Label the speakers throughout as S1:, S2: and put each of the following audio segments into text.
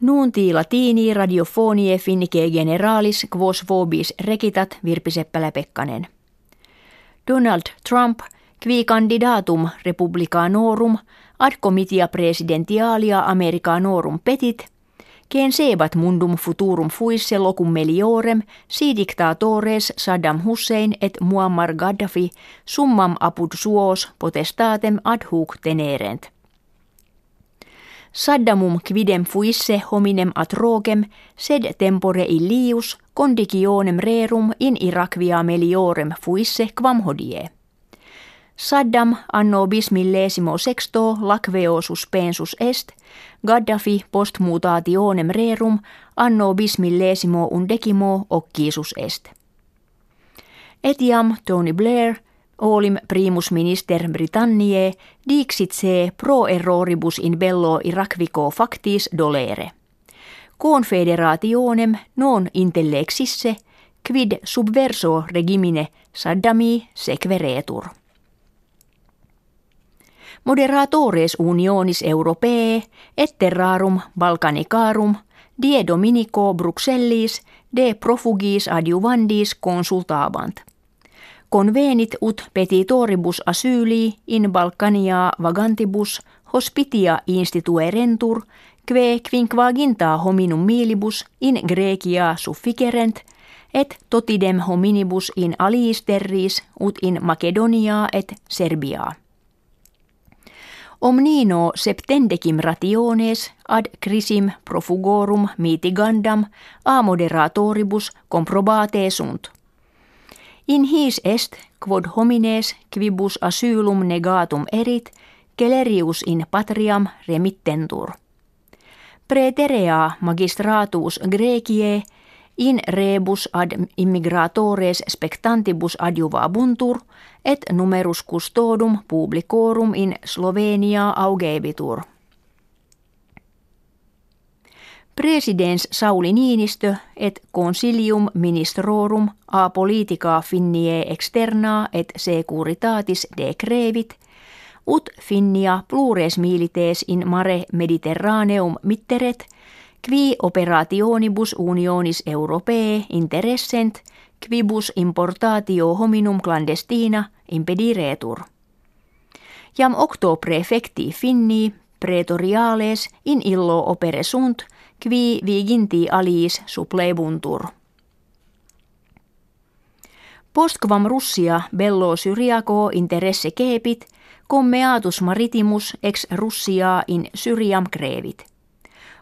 S1: Nuunti latini radiofonie finnike generalis quos vobis rekitat Virpi Seppälä-Pekkanen. Donald Trump, qui candidatum republicanorum ad comitia presidentialia americanorum petit, ken sebat mundum futurum fuisse locum meliorem si dictatores Saddam Hussein et Muammar Gaddafi summam apud suos potestatem ad hoc tenerent – Saddamum quidem fuisse hominem atrogem, sed tempore illius conditionem rerum in Irakvia meliorem fuisse quam hodie. Saddam anno bismillesimo sexto lacveo suspensus est, Gaddafi post mutationem rerum anno bismillesimo undecimo occisus est. Etiam Tony Blair – olim primus minister Britanniae dixit se pro erroribus in bello Irakvico factis dolere. Confederationem non intellexisse quid subverso regimine Saddami sequeretur. Moderatores unionis europee et terrarum Balkanicarum die dominico Bruxellis de profugis adjuvandis consultabant – Convenit ut petitoribus asyli in Balkania vagantibus hospitia instituerentur, kve quinquaginta hominum milibus in Grecia sufficerent, et totidem hominibus in aliis terris ut in Macedonia et Serbia. Omnino septendecim rationes ad crisim profugorum mitigandam a moderatoribus comprobate sunt – In his est, quod homines quibus asylum negatum erit, celerius in patriam remittentur. Preterea magistratus Grecie in rebus ad immigratores spectantibus adjuvabuntur, et numerus custodum publicorum in Slovenia augebitur. Presidens Sauli Niinistö et consilium ministrorum a politica finnie externa et securitatis decrevit, ut finnia plures milites in mare mediterraneum mitteret, qui operationibus unionis europee interessent, quibus importatio hominum clandestina impediretur. Jam octo prefecti finni pretoriales in illo opere sunt – qui viginti aliis suplebuntur. Postquam Russia bello syriaco interesse kepit, commeatus maritimus ex Russia in Syriam crevit.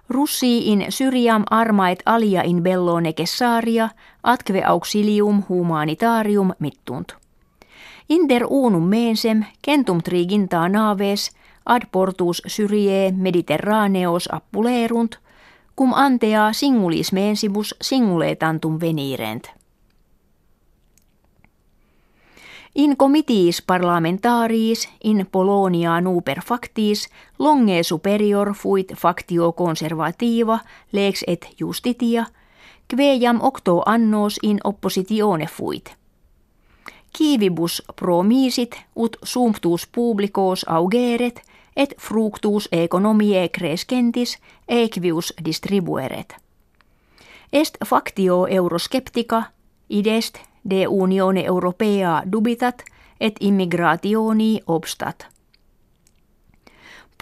S1: Russi in Syriam armaet alia in bello necessaria, atque auxilium humanitarium mittunt. Inter unum mensem centum triginta naves ad portus Syrie mediterraneos appulerunt, cum antea singulis mensibus singuletantum venirent. In comitiis parlamentaris in Polonia nuper factis longe superior fuit factio conservativa lex et justitia, quejam octo annos in oppositione fuit. Kiivibus pro misit ut sumptus publicos augeret – et fructus economiae crescentis equius distribueret. Est factio eurosceptica, idest de unione europea dubitat et immigrationi obstat.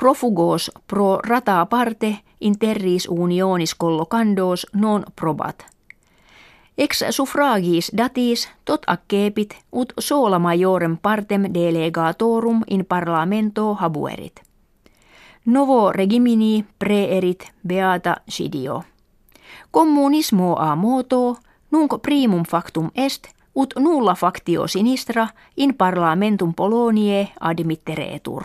S1: Profugos pro rata parte interris unionis collocandos non probat. Ex suffragis datis tot accepit ut sola majorem partem delegatorum in parlamento habuerit. Novo regimini preerit beata sidio. Kommunismo a moto, nunc primum factum est, ut nulla factio sinistra in parlamentum Polonie admitteretur.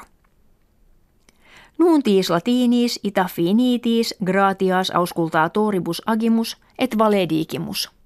S1: Nuntis latinis ita finitis gratias auscultatoribus agimus et valedigimus.